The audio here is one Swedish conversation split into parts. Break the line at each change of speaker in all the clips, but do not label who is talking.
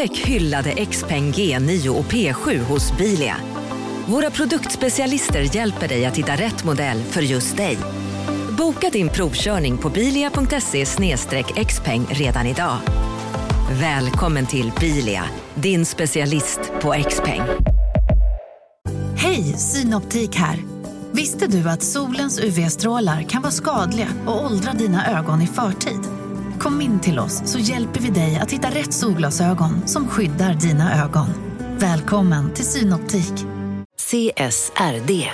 Upptäck hyllade XPeng G9 och P7 hos Bilia. Våra produktspecialister hjälper dig att hitta rätt modell för just dig. Boka din provkörning på bilia.se xpeng redan idag. Välkommen till Bilia, din specialist på XPeng.
Hej, Synoptik här. Visste du att solens UV-strålar kan vara skadliga och åldra dina ögon i förtid? Kom in till oss så hjälper vi dig att hitta rätt solglasögon som skyddar dina ögon. Välkommen till Synoptik.
CSRD,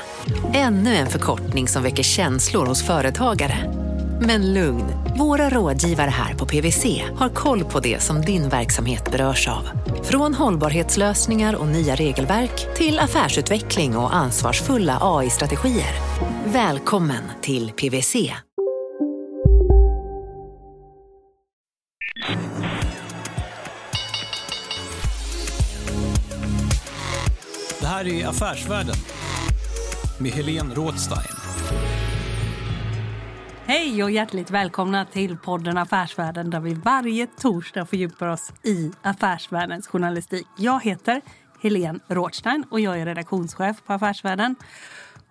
ännu en förkortning som väcker känslor hos företagare. Men lugn, våra rådgivare här på PWC har koll på det som din verksamhet berörs av. Från hållbarhetslösningar och nya regelverk till affärsutveckling och ansvarsfulla AI-strategier. Välkommen till PWC.
Det här är Affärsvärlden med Helene Rådstein.
Hej och hjärtligt välkomna till podden Affärsvärlden där vi varje torsdag fördjupar oss i affärsvärldens journalistik. Jag heter Helene Rådstein och jag är redaktionschef på Affärsvärlden.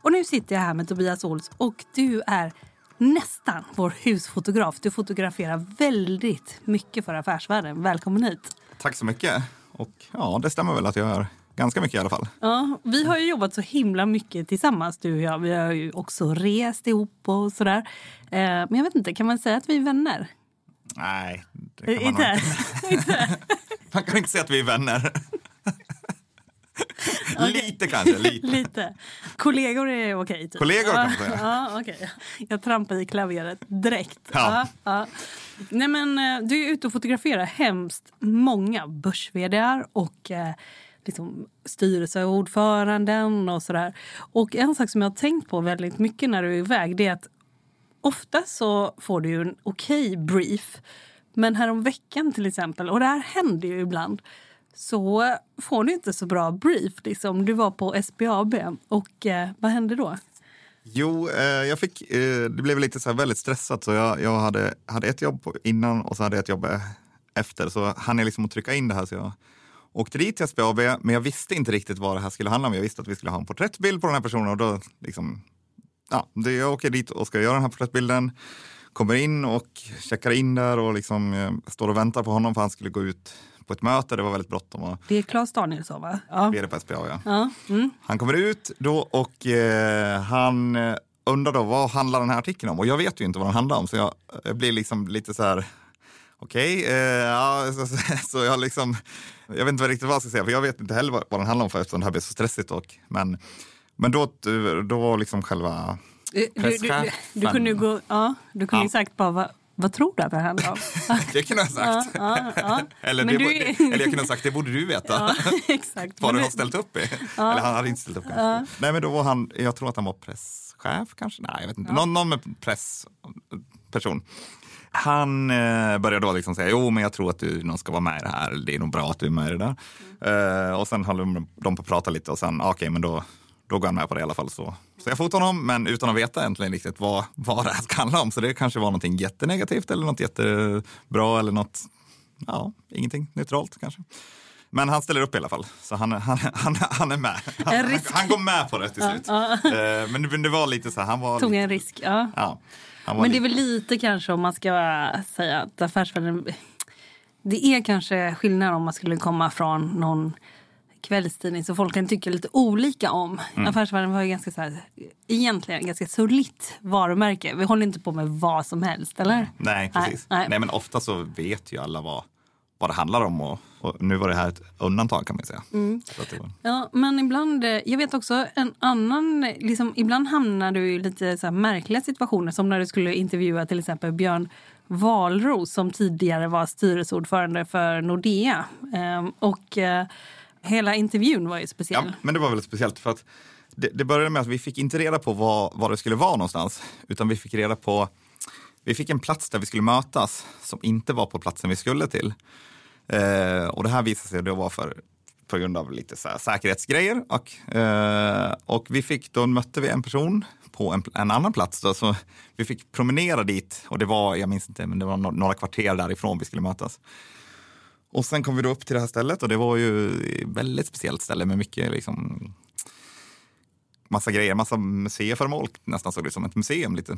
Och nu sitter jag här med Tobias Ols och du är nästan vår husfotograf. Du fotograferar väldigt mycket för Affärsvärlden. Välkommen hit.
Tack så mycket. Och ja, det stämmer väl att jag gör ganska mycket i alla fall.
Ja, vi har ju jobbat så himla mycket tillsammans du och jag. Vi har ju också rest ihop och sådär. Eh, men jag vet inte, kan man säga att vi är vänner?
Nej, det kan man
Inte?
Man kan inte säga att vi är vänner. Lite kanske, lite.
Lite. Kollegor är okej? Typ.
Kollegor
Ja,
säga.
Ja, okej. Jag trampar i klaveret direkt.
Ja.
ja. Nej, men, eh, du är ute och fotograferar hemskt många börs och eh, liksom styrelseordföranden och sådär. Och en sak som jag har tänkt på väldigt mycket när du är iväg det är att ofta så får du ju en okej brief. Men häromveckan, till exempel, och det här händer ju ibland så får du inte så bra brief. Liksom. Du var på SBAB och eh, vad hände då?
Jo, eh, jag fick, eh, det blev lite så här väldigt stressat så jag, jag hade, hade ett jobb innan och så hade jag ett jobb eh, efter. Så hann jag liksom att trycka in det här så jag åkte dit till SBAB men jag visste inte riktigt vad det här skulle handla om. Jag visste att vi skulle ha en porträttbild på den här personen och då liksom, ja, det, jag åker dit och ska göra den här porträttbilden. Kommer in och checkar in där och liksom, eh, står och väntar på honom för han skulle gå ut på ett möte. Det var väldigt bråttom. Och,
Det är Claes Danielsson, va? Ja.
vd på SBA, ja.
ja. Mm.
Han kommer ut då och eh, han eh, undrar då vad handlar den här artikeln om? Och jag vet ju inte vad den handlar om så jag, jag blir liksom lite så här Okej, eh, ja, så, så, så jag liksom, jag vet inte riktigt vad jag ska säga för jag vet inte heller vad, den handlar om för eftersom det här blev så stressigt. Och, men, men då, då var liksom själva
Du, du, du, du, kunde ju gå, ja, du kunde
Ja.
sagt bara vad, vad tror du att det handlar om?
Det kunde jag ha sagt.
Ja, ja,
eller, det,
du
eller jag kunde ha sagt, det borde du veta.
Exakt.
Vad du- har ställt upp i. Eller han hade inte ställt upp kanske. Nej men då var han, jag tror att han var presschef kanske? Nej jag vet inte, någon, någon med pressperson. Han eh, började då liksom säga, jo men jag tror att du någon ska vara med i det här, det är nog bra att du är med i det där. Eh, och sen höll de, de på att prata lite och sen, ah, okej men då, då går han med på det i alla fall. Så, så jag fotade honom, men utan att veta egentligen riktigt vad, vad det här ska handla om. Så det kanske var någonting jättenegativt eller något jättebra eller något, ja, ingenting neutralt kanske. Men han ställer upp i alla fall, så han, han, han, han är med. Han, han, han går med på det till slut. Eh, Men, det, men det var lite så här, han var...
Tog en risk, ja.
Ja,
Men det är väl lite kanske om man ska säga att affärsvärlden... Det är kanske skillnad om man skulle komma från någon kvällstidning så folk kan tycka lite olika om.
Mm.
Affärsvärlden var ju ganska så här, egentligen ganska solitt varumärke. Vi håller inte på med vad som helst, eller?
nej, precis.
Nej,
nej. men ofta så vet ju alla vad, vad det handlar om och, och nu var det här ett undantag kan man säga.
Mm.
Var,
Ja, men ibland, eh, jag vet också en annan, liksom, ibland hamnar du i lite så märkliga situationer som när du skulle intervjua till exempel Björn Wahlroos som tidigare var styrelseordförande för Nordea. Ehm, och eh, hela intervjun var ju speciell.
ja, men det var väldigt speciellt för att det, det började med att vi fick inte reda på vad, vad det skulle vara någonstans, utan vi fick reda på vi fick en plats där vi skulle mötas som inte var på platsen vi skulle till. Eh, och det här visade sig då vara för, på grund av lite så här säkerhetsgrejer. Och, eh, och vi fick, då mötte vi en person på en, en annan plats. Då, så vi fick promenera dit och det var, jag minns inte, men det var no- några kvarter därifrån vi skulle mötas. och sen kom vi då upp till det här stället och det var ju ett väldigt speciellt ställe med mycket liksom massa grejer, massa museiföremål, nästan såg det som ett museum lite.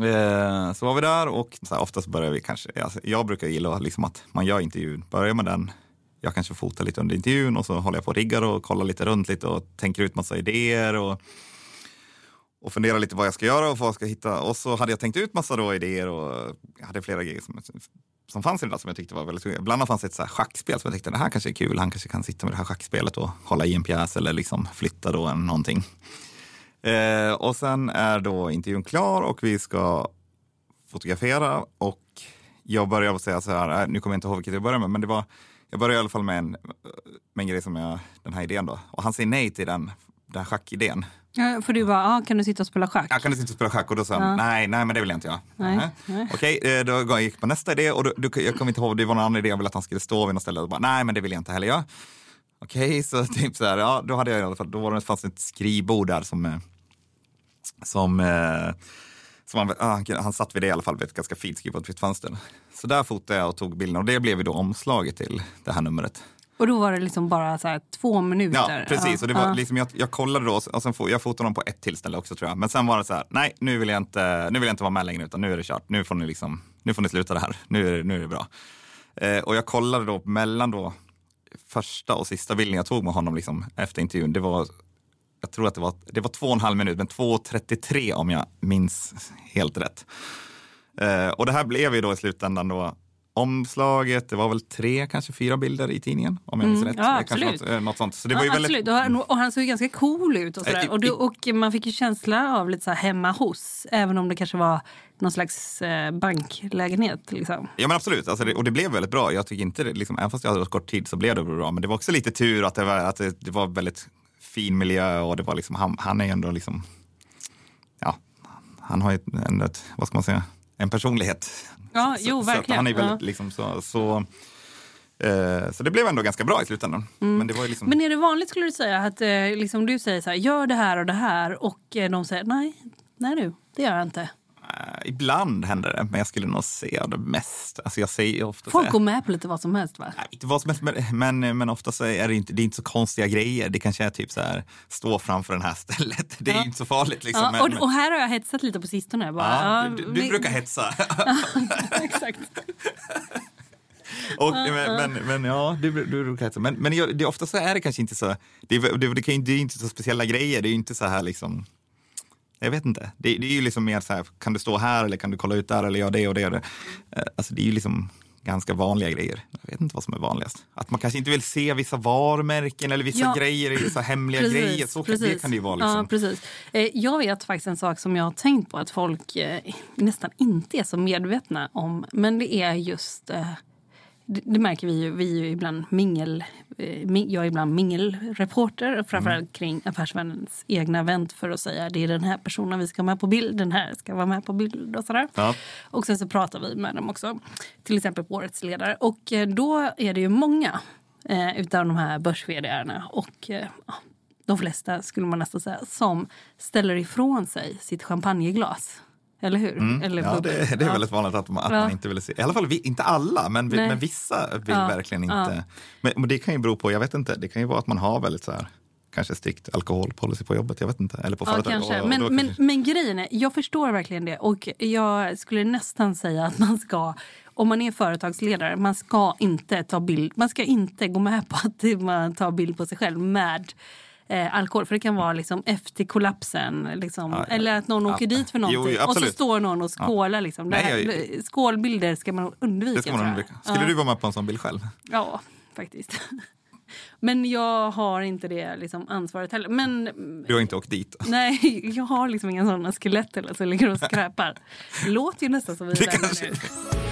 Eh, så var vi där och så här, oftast börjar vi kanske, alltså, jag brukar gilla liksom att man gör intervjun, börjar med den, jag kanske fotar lite under intervjun och så håller jag på och riggar och kollar lite runt lite och tänker ut massa idéer och, och funderar lite vad jag ska göra och vad jag ska hitta. Och så hade jag tänkt ut massa då idéer och hade flera grejer som, som fanns i det där som jag tyckte var väldigt kul. Bland annat fanns ett så här schackspel som jag tyckte det här kanske är kul. Han kanske kan sitta med det här schackspelet och hålla i en pjäs eller liksom flytta då en, någonting. Eh, och sen är då intervjun klar och vi ska fotografera och jag börjar säga så här, nu kommer jag inte ihåg vilket jag börjar med, men det var, jag börjar i alla fall med en, med en grej som jag, den här idén då. Och han säger nej till den, den här schackidén.
Ja, för du bara, ah, kan du sitta och spela schack?
Jag kan du sitta och spela schack? Och då sa han, ja. nej, nej, men det vill jag inte göra.
Nej, nej.
Okej, eh, då gick jag på nästa idé och då, då, jag kommer inte ihåg, det var någon annan idé, jag ville att han skulle stå vid något ställe och bara, nej, men det vill jag inte heller göra. Okej, så typ så här, ja, då hade jag i alla fall, då var det, fanns ett skrivbord där som eh, som, eh, som han, ah, han satt vid det i alla fall, vid ett ganska fint skrivbord vid ett fönster. Så där fotade jag och tog bilden och det blev ju då omslaget till det här numret.
Och då var det liksom bara så två minuter?
Ja, precis. Och det var liksom, jag, jag kollade då och sen jag fotade dem på ett tillställe också tror jag. Men sen var det så här, nej nu vill jag inte, nu vill jag inte vara med längre utan nu är det kört. Nu får ni, liksom, nu får ni sluta det här. Nu är det, nu är det bra. Eh, och jag kollade då mellan då första och sista bilden jag tog med honom liksom, efter intervjun. Det var jag tror att det var, det var två och en halv minut, men 2.33 om jag minns helt rätt. Eh, och det här blev ju då i slutändan då omslaget, det var väl tre, kanske fyra bilder i tidningen om jag minns mm, rätt.
Ja, absolut.
Något, eh, något, sånt. Så det
ja,
var ju
absolut. Väldigt... Och, han såg ganska cool ut och, sådär. Äh, och, det, och man fick ju känsla av lite så hemma hos, även om det kanske var någon slags eh, banklägenhet. Liksom.
Ja men absolut, alltså det, och det blev väldigt bra. Jag tycker inte, liksom, även fast jag hade kort tid så blev det bra. Men det var också lite tur att det var, att det, det var väldigt fin miljö och det var liksom, han, han är ändå liksom, ja, han har ju ändå ett, vad ska man säga, en personlighet.
Ja, så, jo, verkligen.
han är väldigt ja. liksom så, så eh, så det blev ändå ganska bra i slutändan.
Mm.
Men, det var liksom...
Men är det vanligt skulle du säga att eh, liksom du säger så här, gör det här och det här och eh, de säger nej, nej du, det gör jag inte.
Ibland händer det, men jag skulle nog säga det mest. Alltså jag säger ofta
Folk går med på lite vad som helst va?
Nej, inte vad som helst, men, men, men ofta så är det inte, det är inte så konstiga grejer. Det kanske är typ så här, stå framför det här stället. Det är ja. inte så farligt. Liksom.
Ja, och, och, här har jag hetsat lite på sistone. Bara,
ja, du, du, du brukar hetsa.
exakt.
Och, men, men, men, ja, du, du brukar hetsa. Men, men det, ofta så är det kanske inte så, det, det, det, kan, det är inte så speciella grejer. Det är inte så här liksom jag vet inte. Det, det, är ju liksom mer så här, kan du stå här eller kan du kolla ut där eller göra det och det. Och det. Eh, alltså det är ju liksom ganska vanliga grejer. Jag vet inte vad som är vanligast. Att man kanske inte vill se vissa varumärken eller vissa ja. grejer, så hemliga precis, grejer. Så precis. det kan det ju vara. Liksom.
Ja, precis. Eh, jag vet faktiskt en sak som jag har tänkt på att folk eh, nästan inte är så medvetna om. Men det är just det, märker vi ju. Vi är ju ibland mingel... Eh, jag är ibland mingelreporter, framförallt mm. kring Affärsvärldens egna event för att säga det är den här personen vi ska ha med på bild, den här ska vara med på bild och sådär. Ja. Och sen så pratar vi med dem också, till exempel på Årets ledare. Och eh, då är det ju många eh, utav de här börs och eh, de flesta skulle man nästan säga, som ställer ifrån sig sitt champagneglas eller hur?
Mm.
Eller
ja, det, det, är väldigt vanligt att, man, att ja. man inte vill se. I alla fall inte alla, men, men vissa vill ja. verkligen inte. Men, men, det kan ju bero på, jag vet inte, det kan ju vara att man har väldigt så här kanske strikt alkoholpolicy på jobbet. Jag vet inte. Eller på
ja, kanske. Och, och men, men, kanske... men grejen är, jag förstår verkligen det. Och jag skulle nästan säga att man ska, om man är företagsledare, man ska inte ta bild. Man ska inte gå med på att man tar bild på sig själv med eh, alkohol. För det kan vara liksom efter kollapsen. Liksom, ja, eller att någon ja. åker dit för någonting jo, och så står någon och skålar. Liksom. Nej, här, skålbilder ska man undvika. Det ska man undvika.
Skulle du vara med på en sån bild själv?
Ja, faktiskt. Men jag har inte det liksom, ansvaret heller. Men,
du har inte åkt dit?
Nej, jag har liksom inga sådana skelett eller så ligger och skräpar. Det låter ju nästan som vi är nu.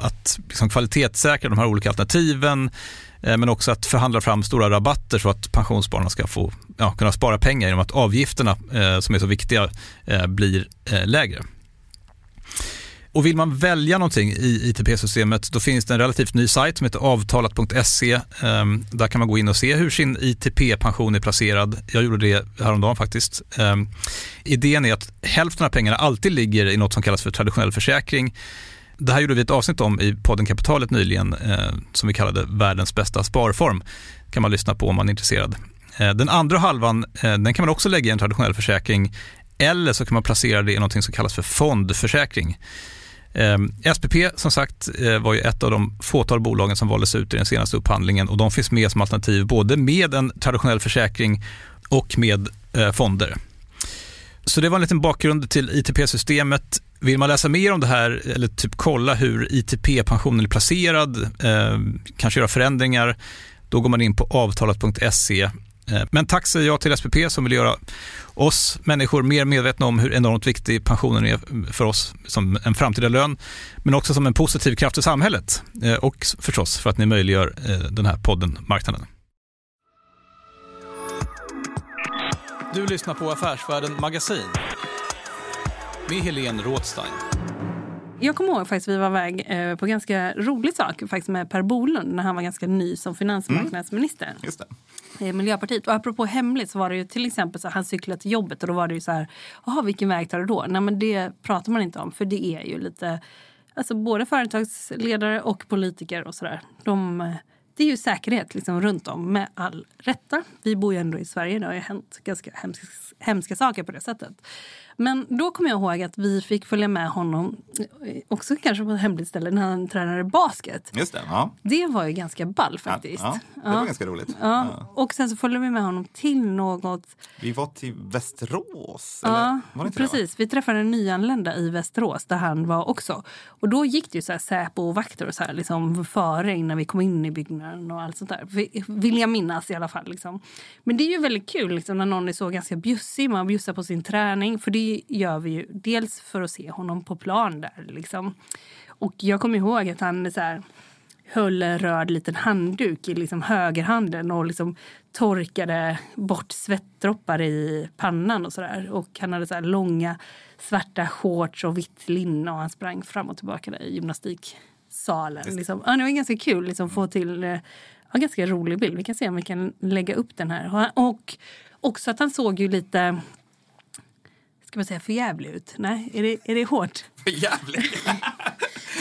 att liksom kvalitetssäkra de här olika alternativen eh, men också att förhandla fram stora rabatter så att pensionsspararna ska få ja, kunna spara pengar genom att avgifterna eh, som är så viktiga eh, blir eh, lägre. Och vill man välja någonting i ITP-systemet då finns det en relativt ny sajt som heter avtalat.se. Ehm, där kan man gå in och se hur sin ITP-pension är placerad. Jag gjorde det häromdagen faktiskt. Ehm, idén är att hälften av pengarna alltid ligger i något som kallas för traditionell försäkring. Det här gjorde vi ett avsnitt om i podden Kapitalet nyligen eh, som vi kallade världens bästa sparform. kan man lyssna på om man är intresserad. Eh, den andra halvan eh, den kan man också lägga i en traditionell försäkring eller så kan man placera det i något som kallas för fondförsäkring. Eh, SPP som sagt eh, var ju ett av de fåtal bolagen som valdes ut i den senaste upphandlingen och de finns med som alternativ både med en traditionell försäkring och med eh, fonder. Så det var en liten bakgrund till ITP-systemet. Vill man läsa mer om det här eller typ kolla hur ITP-pensionen är placerad, eh, kanske göra förändringar, då går man in på avtalat.se. Eh, men tack säger jag till SPP som vill göra oss människor mer medvetna om hur enormt viktig pensionen är för oss som en framtida lön, men också som en positiv kraft i samhället eh, och förstås för att ni möjliggör eh, den här podden Marknaden. Du lyssnar på Affärsvärlden Magasin med Helene Rådstein.
Jag kommer ihåg faktiskt vi var iväg eh, på ganska rolig sak faktiskt med Per Bolund när han var ganska ny som finansmarknadsminister. Mm.
Just det.
Miljöpartiet. Och apropå hemligt så var det ju till exempel så han cyklade till jobbet och då var det ju så här, jaha vilken väg tar du då? Nej men det pratar man inte om för det är ju lite, alltså både företagsledare och politiker och sådär. De, det är ju säkerhet liksom runt om med all rätta. Vi bor ju ändå i Sverige, det har ju hänt ganska hemska, hemska saker på det sättet. Men då kommer jag ihåg att vi fick följa med honom, också kanske på ett hemligt ställe, när han tränade basket.
Just det, ja.
det var ju ganska ball faktiskt.
Ja, ja det var ja. ganska roligt.
Ja. Och sen så följde vi med honom till något...
Vi var till Västerås?
Ja, precis. Vi träffade en nyanlända i Västerås där han var också. Och då gick det ju så här Säpo och vakter och så här, liksom före innan vi kom in i byggnaden och allt sånt där. Vill jag minnas i alla fall. Liksom. Men det är ju väldigt kul liksom, när någon är så ganska bjussig. Man bjussar på sin träning. För det gör vi ju dels för att se honom på plan där. Liksom. Och jag kommer ihåg att han så här, höll en röd liten handduk i liksom högerhanden och liksom torkade bort svettdroppar i pannan och sådär. Och han hade så här långa svarta shorts och vitt linne och han sprang fram och tillbaka där i gymnastiksalen. Liksom. Ja, det var ganska kul liksom, att få till eh, ja, ganska rolig bild. Vi kan se om vi kan lägga upp den här. Och också att han såg ju lite ska man säga förjävlig ut? Nej, är det, är det hårt?
Förjävlig?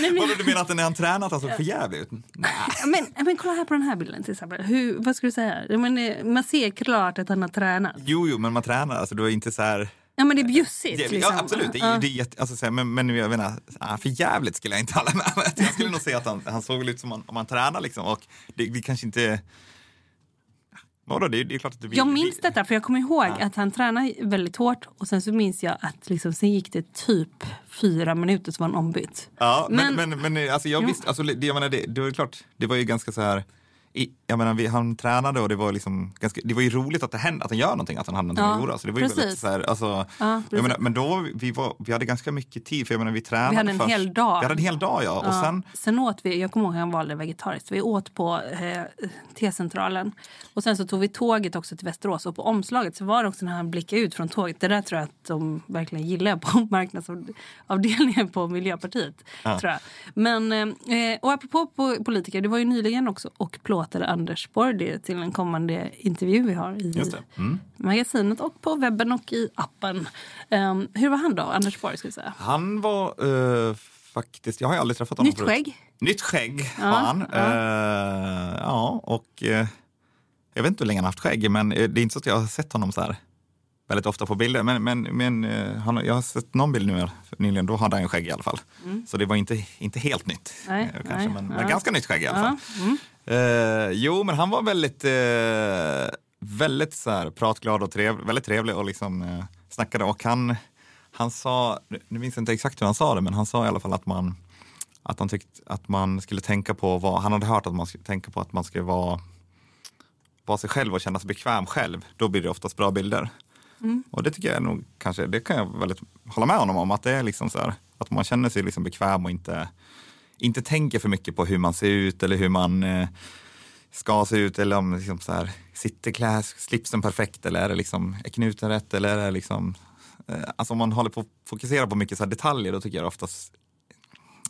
Nej, men... du menar att när han tränat alltså förjävlig ut?
Nej. Men, men kolla här på den här bilden till exempel. Hur, vad skulle du säga? Men, man ser klart att han har tränat.
Jo, jo, men man tränar. Alltså, du är inte så här...
Ja men det är bjussigt.
Det, liksom. Ja absolut, det, är, det är jätte, alltså, så men, men jag menar, för jävligt skulle jag inte hålla med Jag skulle nog säga att han, han såg ut som om man tränar liksom och det, det kanske inte Vadå, det, det är klart att du
Jag minns detta, för jag kommer ihåg ja. att han tränade väldigt hårt och sen så minns jag att liksom, sen gick det typ fyra minuter så var han ombytt.
Ja, men, men, men, men alltså, jag visste, alltså, det, jag menar, det, det var klart, det var ju ganska så här i, jag menar, vi, han tränade och det var, liksom ganska, det var ju roligt att det hände, att han gör någonting, att han hade någonting ja, att göra. Så det var ju väldigt, så här, alltså, ja, jag menar, men då, vi, var, vi hade ganska mycket tid, för jag menar, vi tränade
Vi hade en
först.
hel dag.
Vi hade en hel dag, ja.
ja.
Och sen,
sen åt vi, jag kommer ihåg att han valde vegetariskt, vi åt på eh, T-centralen. Och sen så tog vi tåget också till Västerås och på omslaget så var det också när han blickade ut från tåget, det där tror jag att de verkligen gillar på marknadsavdelningen på Miljöpartiet. Tror jag. Men, eh, och apropå politiker, det var ju nyligen också och plåtade Anders det till en kommande intervju vi har i mm. magasinet och på webben och i appen. Um, hur var han då, Anders Borg? Ska säga?
Han var uh, faktiskt, jag har aldrig träffat honom
Nytt förut. skägg?
Nytt skägg ja, har han. Ja, uh, ja och uh, jag vet inte hur länge han haft skägg, men det är inte så att jag har sett honom så här väldigt ofta på bilder. Men, men, men han, jag har sett någon bild nu nyligen, då hade han skägg i alla fall. Mm. Så det var inte, inte helt nytt. Nej, kanske, nej, men, ja. men ganska nytt skägg i alla fall. Mm. Eh, jo, men han var väldigt, eh, väldigt så här, pratglad och trev, väldigt trevlig och liksom eh, snackade. Och han, han sa, nu minns jag inte exakt hur han sa det, men han sa i alla fall att man, att han tyckte att man skulle tänka på vad, han hade hört att man skulle tänka på att man skulle vara, vara sig själv och känna sig bekväm själv. Då blir det oftast bra bilder. Mm. Och det tycker jag nog kanske, det kan jag väldigt hålla med honom om, att det är liksom så här, att man känner sig liksom bekväm och inte, inte tänker för mycket på hur man ser ut eller hur man eh, ska se ut eller om liksom så här, sitter kläs, slipsen perfekt eller är det liksom, är knuten rätt eller är det liksom, eh, alltså om man håller på att fokusera på mycket så detaljer då tycker jag oftast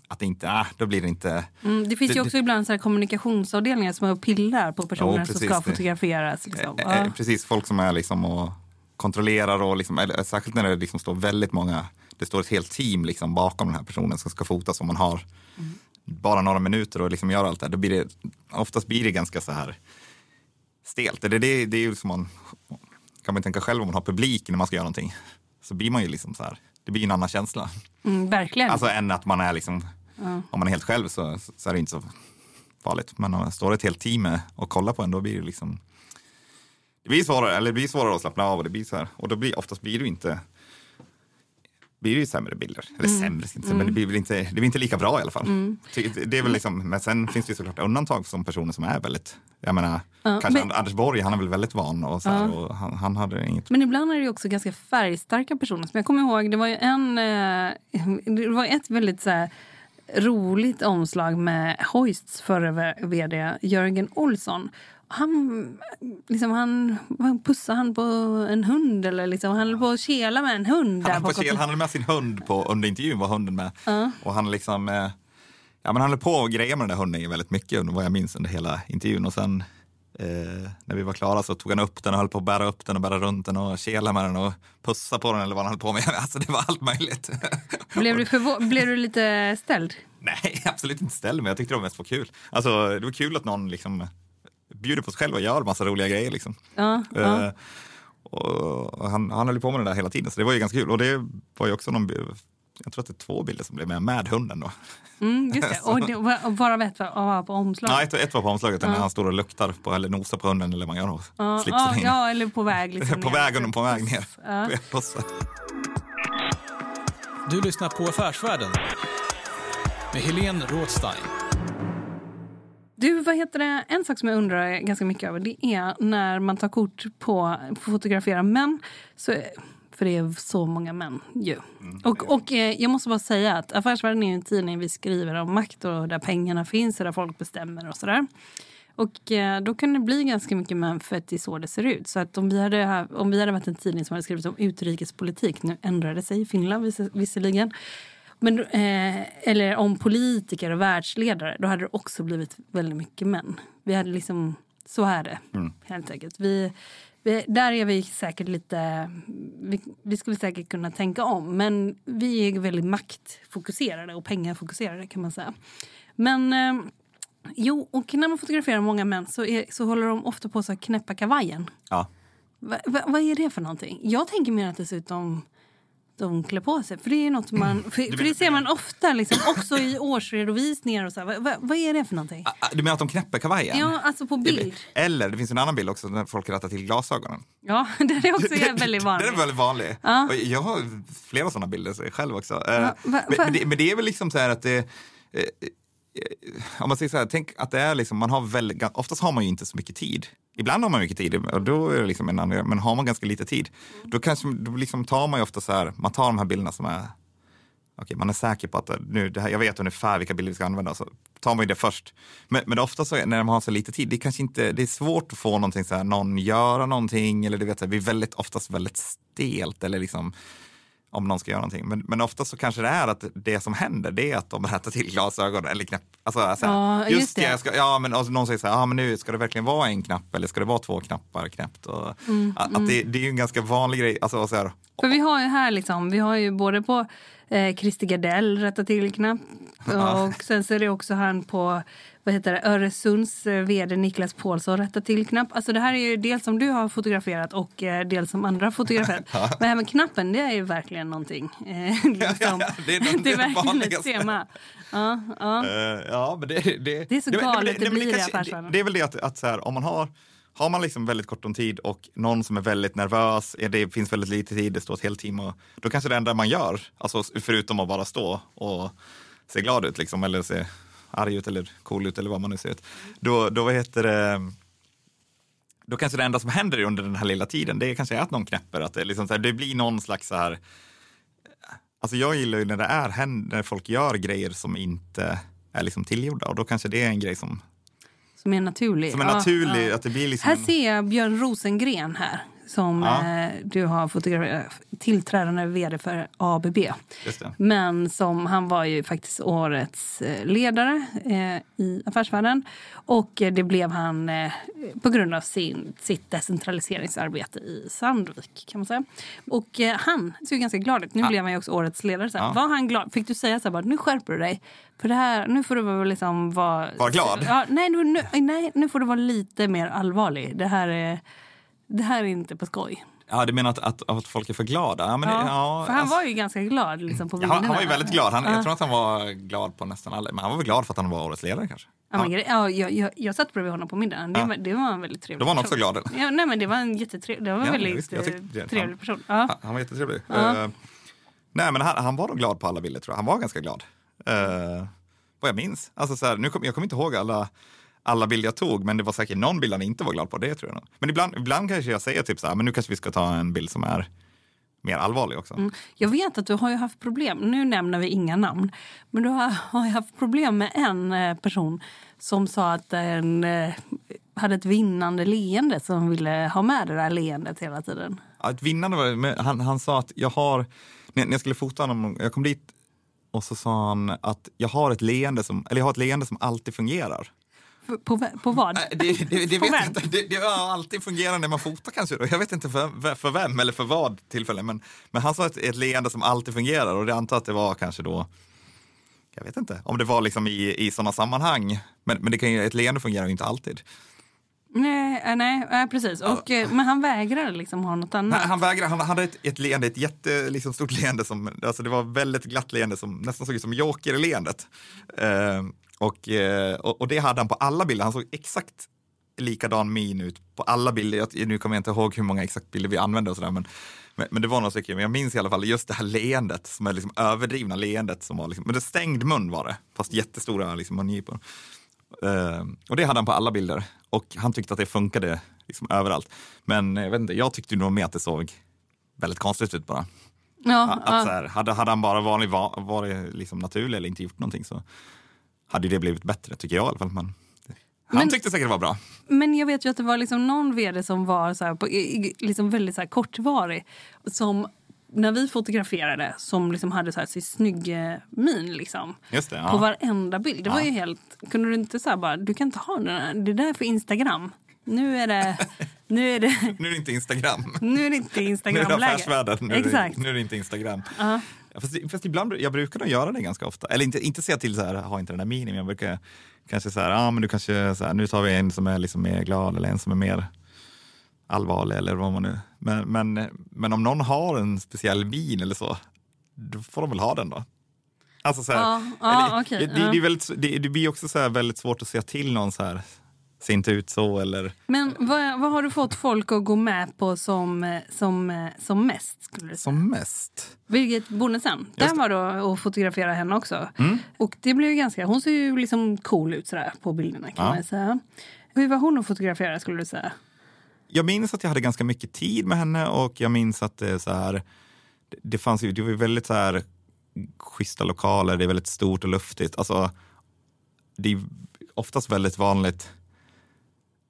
att det inte, äh, då blir det inte...
Mm, det finns ju också det, ibland så kommunikationsavdelningar som och pillar på personer ja, som ska fotograferas. Liksom.
Ja. Eh, precis, folk som är liksom och kontrollerar och liksom, eller, särskilt när det liksom står väldigt många, det står ett helt team liksom bakom den här personen som ska fotas och man har mm. bara några minuter och liksom gör allt det här, då blir det, oftast blir det ganska så här stelt. Det, det, det är ju som man, kan man tänka själv om man har publik när man ska göra någonting, så blir man ju liksom så här, det blir en annan känsla.
Mm, verkligen.
Alltså än att man är liksom, ja. om man är helt själv så, så är det inte så farligt. Men om det står ett helt team och kollar på en, då blir det liksom det blir svårare, eller det blir svårare att slappna av och det blir så här. Och då blir, oftast blir det inte blir det ju sämre bilder. Eller mm. sämre, inte, mm. men det blir väl inte, det blir inte lika bra i alla fall. Mm. Det är väl liksom, men sen finns det ju såklart undantag som personer som är väldigt, jag menar, ja, kanske men, Anders Borg, han är väl väldigt van och så här, ja. och han, han, hade inget.
Men ibland är det ju också ganska färgstarka personer. Som jag kommer ihåg, det var ju en, eh, det var ett väldigt så här, roligt omslag med Hoists förre vd Jörgen Olsson han, liksom, han pussade han på en hund eller liksom, han höll på att kela med en hund.
Han, på kel, han höll med sin hund på, under intervjun var hunden med. Uh. Och han liksom, eh, ja men han höll på och greja med den där hunden väldigt mycket vad jag minns under hela intervjun. Och sen eh, när vi var klara så tog han upp den och höll på att bära upp den och bära runt den och kela med den och pussa på den eller vad han höll på med. Alltså det var allt möjligt.
Blev du, blev du lite ställd?
Nej, absolut inte ställd, men jag tyckte det var mest var kul. Alltså det var kul att någon liksom bjuder på sig själv och gör massa roliga grejer. Liksom.
Ja, ja. Uh,
och han, han höll på med det där hela tiden, så det var ju ganska kul. Och det var ju också någon, jag tror att det är två bilder som blev med, med hunden då.
Mm, just det. Och, det, och bara ett var på omslaget?
Nej, ett, ett var på omslaget, ja. när han står och luktar på, eller nosar på hunden eller vad man gör. Och
ja, ja, ja, eller på väg. Liksom
på väg, på väg ner. Ja.
Du lyssnar på Affärsvärlden med Helene Rådstein.
Du, vad heter det? En sak som jag undrar ganska mycket över det är när man tar kort på, fotografera män. Så, för det är så många män ju. Mm. Och, och eh, jag måste bara säga att Affärsvärlden är en tidning vi skriver om makt och där pengarna finns och där folk bestämmer och sådär. Och eh, då kan det bli ganska mycket män för att det är så det ser ut. Så att om vi hade, om vi hade varit en tidning som hade skrivit om utrikespolitik, nu ändrade det sig i Finland vis, visserligen, men, eh, eller om politiker och världsledare, då hade det också blivit väldigt mycket män. Vi hade liksom, så är det mm. helt enkelt. Vi, vi, där är vi säkert lite, vi, vi, skulle säkert kunna tänka om. Men vi är väldigt maktfokuserade och pengafokuserade kan man säga. Men eh, jo, och när man fotograferar många män så, är, så håller de ofta på att knäppa kavajen.
Ja.
Va, va, vad är det för någonting? Jag tänker mer att det ser ut de klär på sig. För det är något man, för, för det ser man ofta, liksom, också i årsredovisningar. Och så vad, vad, vad, är det för någonting?
Ah, ah, du menar att de knäpper kavajen?
Ja, alltså på bild.
Eller det finns en annan bild också när folk rättar till glasögonen.
Ja, den är också väldigt vanlig.
Den är väldigt vanlig. Ja. Jag har flera sådana bilder själv också. Ja, eh, va, va? Men, det, men, det, är väl liksom så här att det eh, om man säger så här, tänk att det är liksom, man har väldigt, oftast har man ju inte så mycket tid. Ibland har man mycket tid, och då är det liksom en annan, men har man ganska lite tid, då, kanske, då liksom tar man ju ofta så här, man tar de här bilderna som är, okej, man är säker på att nu, det här, jag vet ungefär vilka bilder vi ska använda, så tar man ju det först. Men, men ofta så, när man har så lite tid, det är kanske inte, det är svårt att få någonting så här, någon göra någonting, eller du vet, det blir väldigt, oftast väldigt stelt, eller liksom, om någon ska göra någonting. Men, men ofta så kanske det är att det som händer det är att de rättar till glasögon eller knapp. Alltså, alltså,
ja, just, det.
Ska, ja, men någon säger så här, ah, men nu ska det verkligen vara en knapp eller ska det vara två knappar knäppt? Och, mm, att, mm. det, det, är ju en ganska vanlig grej. Alltså, så här,
För vi har ju här liksom, vi har ju både på eh, Christer Gardell rätta till knapp och sen så är det också han på vad heter det, Öresunds eh, vd Niklas Paulsson rätta till knapp. Alltså det här är ju dels som du har fotograferat och eh, dels som andra har fotograferat. Men här med knappen, det är ju verkligen någonting. Eh, liksom, ja, ja, det, är, det, det är verkligen ett tema. Ja,
ja. Uh, ja, men det, det,
det är så galet det, det, blir i
affärsvärlden. Det är väl det att, att så här, om man har har man liksom väldigt kort om tid och någon som är väldigt nervös, det finns väldigt lite tid, det står ett helt och då kanske det enda man gör, alltså förutom att bara stå och se glad ut liksom, eller se arg ut eller cool ut eller vad man nu ser ut. Då, då vad heter det, då kanske det enda som händer under den här lilla tiden, det är kanske att någon knäpper, att det, liksom så här, det blir någon slags så här, alltså jag gillar ju när det är, när folk gör grejer som inte är liksom tillgjorda och då kanske det är en grej som
som är naturlig.
Som är naturlig, ja, ja. att det blir liksom
Här ser jag Björn Rosengren här som ja. eh, du har fotograferat, tillträdande vd för ABB. Men som, han var ju faktiskt årets eh, ledare eh, i affärsvärlden. Och eh, det blev han eh, på grund av sin, sitt decentraliseringsarbete i Sandvik. kan man säga. Och eh, han såg ganska glad ut. Nu ja. blev han ju också årets ledare. Ja. Var han glad? Fick du säga så här, bara, nu skärper du dig? För det här, nu får du liksom vara...
Var glad?
Ja, nej, nu, nej, nu får du vara lite mer allvarlig. Det här är det här är inte på skoj.
Ja, du menar att, att, att folk är för glada? Ja, men
ja,
det, ja,
för han alltså, var ju ganska glad liksom, på
bilderna. Ja, han var ju väldigt glad. Han, ja. Jag tror att han var glad på nästan alla. Men han var väl glad för att han var årets ledare kanske?
Ja, men, ja, jag, jag, jag satt bredvid honom på middagen. Det, ja. det var en väldigt trevlig
Då var han också glad?
Ja, nej, men det var en jättetrevlig, det var en väldigt visst, tyckte, trevlig
han,
person.
Ja. Han, han var jättetrevlig. Uh, nej, men han, han var nog glad på alla bilder tror jag. Han var ganska glad. Uh, vad jag minns. Alltså, så här, nu kom, jag kommer inte ihåg alla alla bilder jag tog, men det var säkert någon bild han inte var glad på. Det tror jag nog. Men ibland, ibland kanske jag säger typ så här, men nu kanske vi ska ta en bild som är mer allvarlig också. Mm.
Jag vet att du har ju haft problem, nu nämner vi inga namn, men du har, har haft problem med en eh, person som sa att den eh, hade ett vinnande leende som ville ha med det där leendet hela tiden.
Ja, ett vinnande var han, han sa att jag har, när jag skulle fota honom, jag kom dit och så sa han att jag har ett leende som, eller jag har ett leende som alltid fungerar.
På, på vad?
Det, det, det vet inte. Det, det har alltid fungerat när man fotar kanske. Jag vet inte för, för vem eller för vad tillfälle. Men, men han sa ett, ett leende som alltid fungerar och det antar att det var kanske då jag vet inte om det var liksom i, i sådana sammanhang. Men, men det kan ju, ett leende fungerar ju inte alltid.
Nej, äh, nej precis. Och, ja. Men han vägrade liksom ha något annat.
Han, han vägrade, han hade ett, ett leende, ett jättestort liksom, leende. Som, alltså det var väldigt glatt leende som nästan såg ut som Joker-leendet. Eh, och, och, det hade han på alla bilder. Han såg exakt likadan min ut på alla bilder. Jag, nu kommer jag inte ihåg hur många exakt bilder vi använde och sådär. Men, men, men, det var några stycken. Men jag minns i alla fall just det här leendet, som är liksom överdrivna leendet. Som var liksom, men det stängd mun var det, fast jättestora liksom, mungipor. Uh, och det hade han på alla bilder. Och han tyckte att det funkade liksom, överallt. Men jag, vet inte, jag tyckte nog mer att det såg väldigt konstigt ut bara. Ja, att, ja. Så här, hade, hade han bara vanlig, varit liksom naturlig eller inte gjort någonting så hade det blivit bättre, tycker jag i alla fall. Men han men, tyckte säkert det var bra.
Men jag vet ju att det var liksom någon vd som var så på, liksom väldigt så kortvarig. Som när vi fotograferade som liksom hade så här sin snygg min liksom.
Det, ja.
På varenda bild. Det var ju helt... Kunde du inte säga bara, du kan inte ha den här, det där är för Instagram. Nu är det... Nu är det,
nu är det inte Instagram.
Nu är det inte Instagram-läge.
Nu är det affärsvärlden. Nu, Exakt. Är det, nu är det inte Instagram. Uh -huh. Fast, fast, ibland, jag brukar nog göra det ganska ofta. Eller inte, inte säga till så här, ha inte den där minin, men jag brukar kanske säga, ja men du kanske, så här, nu tar vi en som är liksom mer glad eller en som är mer allvarlig eller vad man nu. Men, men, men om någon har en speciell min eller så, då får de väl ha den då. Alltså så här, ja, ja, okay, det, det, det, är väldigt, det, det blir också så väldigt svårt att säga till någon så här, ser inte ut så eller...
Men vad, vad har du fått folk att gå med på som, som, som mest? Skulle du
säga? Som mest?
Birgit Bonnesen, där var då att fotografera henne också. Mm. Och det blev ganska, hon ser ju liksom cool ut sådär på bilderna kan ja. man säga. Hur var hon att fotografera skulle du säga?
Jag minns att jag hade ganska mycket tid med henne och jag minns att det så här, det fanns ju, det var väldigt så här schyssta lokaler, det är väldigt stort och luftigt. Alltså, det är oftast väldigt vanligt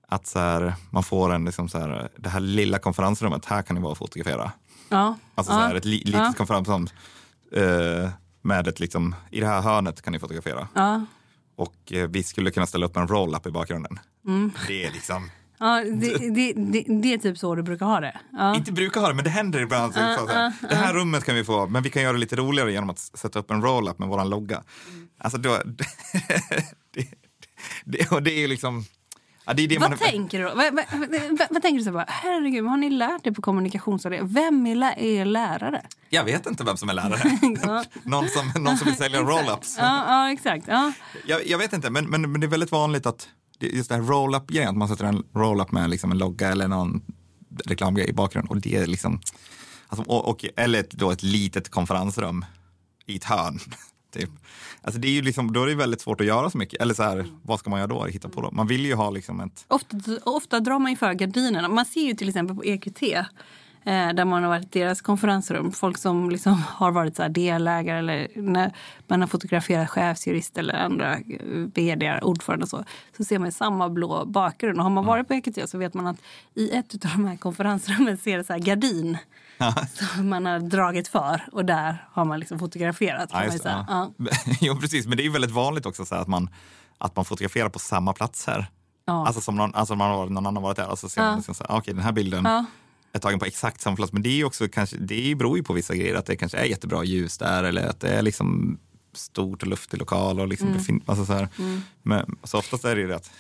att så här, man får en, liksom så här, det här lilla konferensrummet, här kan ni vara och fotografera. Ja. Alltså så här, ett li, litet ja. konferensrum uh, med ett liksom, i det här hörnet kan ni fotografera. Ja. Och uh, vi skulle kunna ställa upp en roll-up i bakgrunden. Mm. Det är liksom
Ja, det, det, det, det, är typ så du brukar ha det? Ja.
Inte brukar ha det, men det händer ibland. Uh, uh, det här rummet kan vi få, men vi kan göra det lite roligare genom att sätta upp en roll-up med vår logga. Mm. Alltså då, det, och det är liksom... Ja, det är det
vad
man,
tänker du då? Vad, vad, vad, vad tänker du så bara, herregud, har ni lärt er på kommunikationsavdelningen? Vem är lä er lärare?
Jag vet inte vem som är lärare. någon, som, någon som vill sälja roll-ups.
Ja, ja, exakt. Ja.
Jag, jag vet inte, men, men, men det är väldigt vanligt att just det här roll-up-grejen, att man sätter en roll-up med liksom en logga eller någon reklamgrej i bakgrunden. Och det är liksom, alltså, och, och, eller ett, då ett litet konferensrum i ett hörn. Typ. Alltså det är ju liksom, då är det väldigt svårt att göra så mycket. Eller så här, vad ska man göra då? Hitta på då? Man vill ju ha liksom ett...
Ofta, ofta drar man ju för gardinerna. Man ser ju till exempel på EQT eh, där man har varit i deras konferensrum. Folk som liksom har varit så delägare eller när man har fotograferat chefsjurist eller andra eh, vd, ordförande och så. Så ser man samma blå bakgrund. Och har man varit på EQT så vet man att i ett av de här konferensrummen ser det så här gardin som man har dragit för. Och där har man liksom fotograferat.
Ja,
man ju
just
säga.
ja.
Ja.
jo, precis. Men det är ju väldigt vanligt också så här, att, man, att man fotograferar på samma platser.
Ja.
Alltså som någon, alltså man har, någon annan varit där och så ser man liksom så här, okej den här bilden är tagen på exakt samma plats. Men det är också kanske, det beror ju på vissa grejer, att det kanske är jättebra ljus där eller att det är liksom stort och luftig lokal och liksom
Mm.
alltså så här. Men så oftast är det ju det att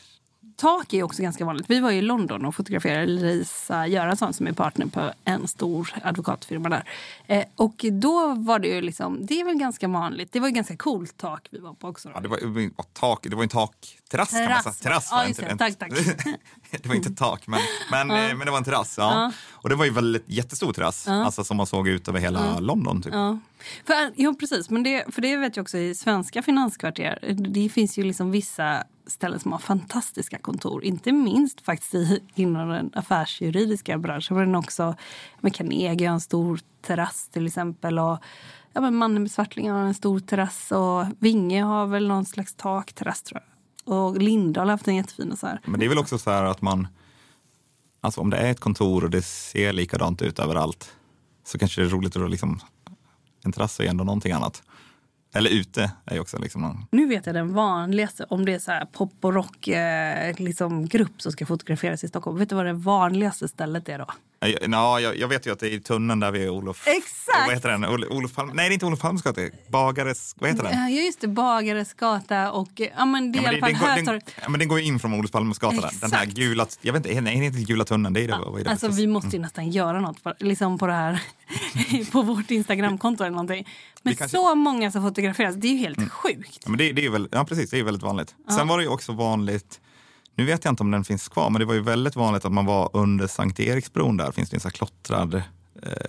Tak är också ganska vanligt. Vi var i London och fotograferade Lisa Göransson som är partner på en stor advokatfirma där. Eh, och då var det ju liksom, det är väl ganska vanligt. Det var ju ganska coolt tak vi var på också.
ja, det, var, det var tak, det var en takterrass kan man säga.
Terrass. Ja,
inte
det.
en-
Tack, tack.
det var inte tak, men, men, eh, men det var en terrass. Ja. Och det var ju väldigt jättestor terrass, alltså som man såg ut över hela London. Typ.
Ja. För, ja, precis. Men det, för det vet jag också i svenska finanskvarter. Det finns ju liksom vissa ställen som har fantastiska kontor. Inte minst faktiskt i, inom den affärsjuridiska branschen. Men också med Carnegie har en stor terrass till exempel. Och ja, men Mannen med svartlingen har en stor terrass. Och Vinge har väl någon slags takterrass tror jag. Och Lindahl har haft en jättefin. Och så här.
Men det är väl också så här att man, alltså om det är ett kontor och det ser likadant ut överallt så kanske det är roligt att liksom, en terrass är ändå någonting annat. Eller ute är ju också liksom någon,
Nu vet jag den vanligaste, om det är så här pop och rock eh, liksom grupp som ska fotograferas i Stockholm. Vet du vad det vanligaste stället är då?
Ja, ja, jag, jag vet ju att det är i tunneln där vid Olof...
Exakt!
Vad heter den? Ol- Olof Palme? Nej, det är inte Olof Palmes gata. Bagares... Vad heter den?
Ja, just det. Bagares gata och... eh, Ja, men det är
Ja,
i
men
alla fall
den, går, den, ja, men den går ju in från Olof Palmes gata. Där. Den här
Exakt.
gula... Jag vet inte, nej, det är inte gula tunneln. Det är det, är det?
Alltså, vi måste ju nästan göra något för, liksom på det här på vårt Instagramkonto eller någonting. Men
Vi kanske-
så många som fotograferas, det är ju helt sjukt.
Ja, men det, det är väl, ja, precis. Det är väldigt vanligt. Sen var det ju också vanligt, nu vet jag inte om den finns kvar, men det var ju väldigt vanligt att man var under Sankt Eriksbron där. finns det en här klottrad, eh,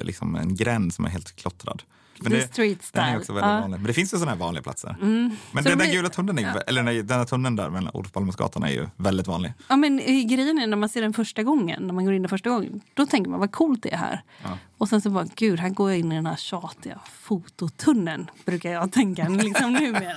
liksom en gränd som är helt klottrad. Men
The street
Den är
style.
också väldigt
Ja.
vanlig. Men det finns ju sådana här vanliga platser.
Så
Men den
det
där
blir-
gula tunneln, är, ju- eller den här tunneln där mellan Olof Palmesgatan är ju väldigt vanlig.
Ja, men grejen är när man ser den första gången, när man går in den första gången, då tänker man vad coolt det är här. Och sen så bara, gud, här går jag in i den här tjatiga fototunneln, brukar jag tänka liksom numera.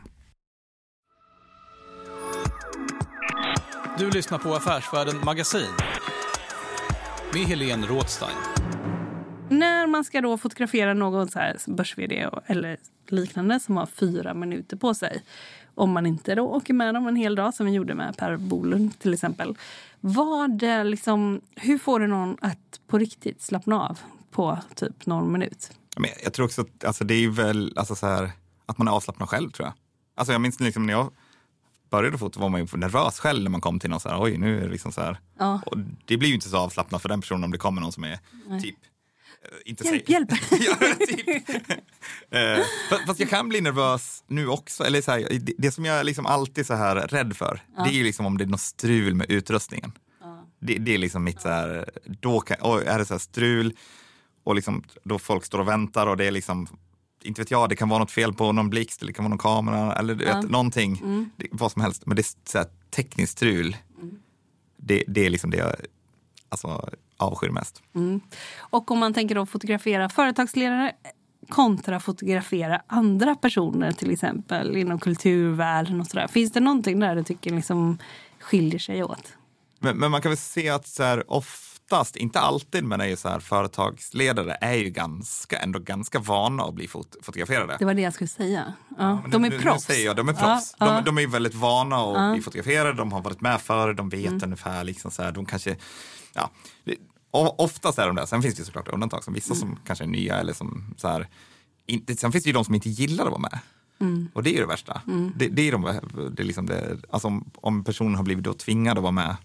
Du lyssnar på Affärsvärlden Magasin med Helene Rådstein.
När man ska då fotografera någon så här börs eller liknande som har fyra minuter på sig. Om man inte då åker med dem en hel dag som vi gjorde med Per Bolund till exempel. Vad, liksom, hur får du någon att på riktigt slappna av på typ någon minut?
Men jag tror också att alltså, det är väl alltså, så här, att man är avslappnad själv tror jag. Alltså jag minns liksom när jag började fota var man ju nervös själv när man kom till någon så här, oj nu är det liksom så här. Ja. Och det blir ju inte så avslappnat för den personen om det kommer någon som är Nej. typ
eh, inte hjälp, säg... hjälp! ja, typ.
uh, fast jag kan bli nervös nu också. Eller så här, det, det, som jag liksom alltid så här rädd för, ja. det är ju liksom om det är något strul med utrustningen. Ja. Det, det, är liksom mitt så här, då kan, är det så strul och liksom, då folk står och väntar och det är liksom inte vet jag, det kan vara något fel på någon blixt eller det kan vara någon kamera eller ja. vet, någonting. Mm. Det, vad som helst. Men det är så här, tekniskt strul. Mm. Det, det, är liksom det jag alltså, avskyr mest. Mm.
Och om man tänker då fotografera företagsledare kontra fotografera andra personer till exempel inom kulturvärlden och sådär. Finns det någonting där du tycker liksom skiljer sig åt?
Men, men man kan väl se att så här, off oftast, inte alltid, men är ju så här, företagsledare är ju ganska, ändå ganska vana att bli fot fotograferade.
Det var det jag skulle säga. Ja, ja de är nu, proffs.
Nu säger jag, de är proffs. Ja, de, de, är väldigt vana att bli fotograferade, de har varit med förr, de vet mm. ungefär, liksom så här, de kanske, ja, oftast är de där. Sen finns det såklart undantag, som vissa mm. som kanske är nya eller som så här, inte, sen finns det ju de som inte gillar att vara med. Mm. Och det är ju det värsta. Mm. Det, det, är de, det är liksom det, alltså om, om personen har blivit då tvingad att vara med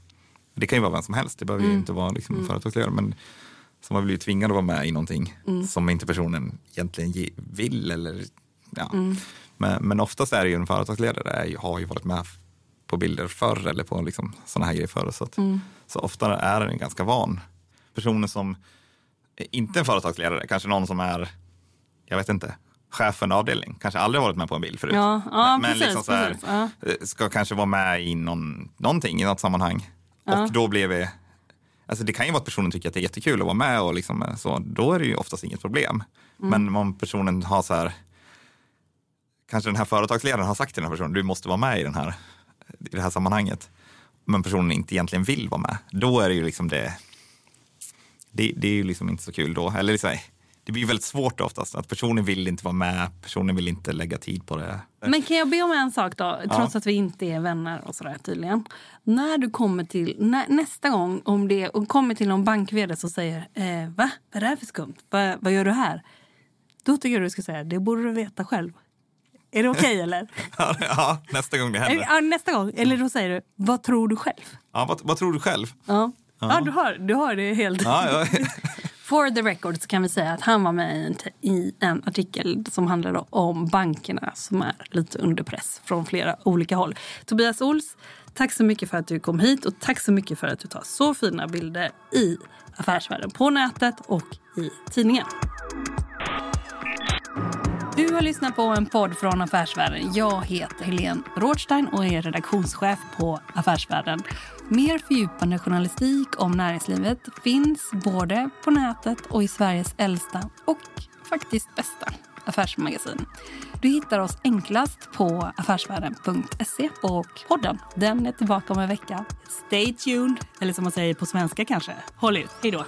det kan ju vara vem som helst, det behöver mm. ju inte vara liksom mm. företagsledare. Men som har blivit tvingad att vara med i någonting mm. som inte personen egentligen vill. Eller, ja. Mm. men, men oftast är det ju en företagsledare är, har ju varit med på bilder förr eller på liksom sådana här grejer förr. Så, att, mm. så ofta är den ganska van. Personer som inte är en företagsledare, kanske någon som är, jag vet inte, chef för en avdelning, kanske aldrig varit med på en bild förut.
Ja, ja,
men
precis,
liksom så här, ja. ska kanske vara med i någon, någonting, i något sammanhang. Ja. Och då blev vi, alltså det kan ju vara att personen tycker att det är jättekul att vara med och liksom så, då är det ju oftast inget problem. Mm. Men om personen har så här, kanske den här företagsledaren har sagt till den här personen, du måste vara med i, den här, i det här sammanhanget. Men personen inte egentligen vill vara med, då är det ju liksom det, det, det är ju liksom inte så kul då. Eller liksom, det blir väldigt svårt oftast. Att personen vill inte vara med, personen vill inte lägga tid på det.
Men kan jag be om en sak då, trots ja. att vi inte är vänner och sådär tydligen. När du kommer till, när, nästa gång om det och kommer till någon bankvd som säger eh, va, vad är det här för skumt? Va, vad gör du här? Då tycker jag du ska säga, det borde du veta själv. Är det okej okay, eller?
ja, nästa gång det händer.
Ja, nästa gång. Eller då säger du, vad tror du själv?
Ja, vad, vad tror du själv?
Ja, ja. ja du, har, du har det helt... Ja, ja. For the record så kan vi säga att han var med i en, i en artikel som handlade om bankerna som är lite under press från flera olika håll. Tobias Ols, tack så mycket för att du kom hit och tack så mycket för att du tar så fina bilder i affärsvärlden på nätet och i tidningen. Du har lyssnat på en podd från Affärsvärlden. Jag heter Helene Rådstein och är redaktionschef på Affärsvärlden. Mer fördjupande journalistik om näringslivet finns både på nätet och i Sveriges äldsta och faktiskt bästa affärsmagasin. Du hittar oss enklast på affärsvärlden.se och podden den är tillbaka om en vecka. Stay tuned, eller som man säger på svenska kanske, håll ut. Hej då!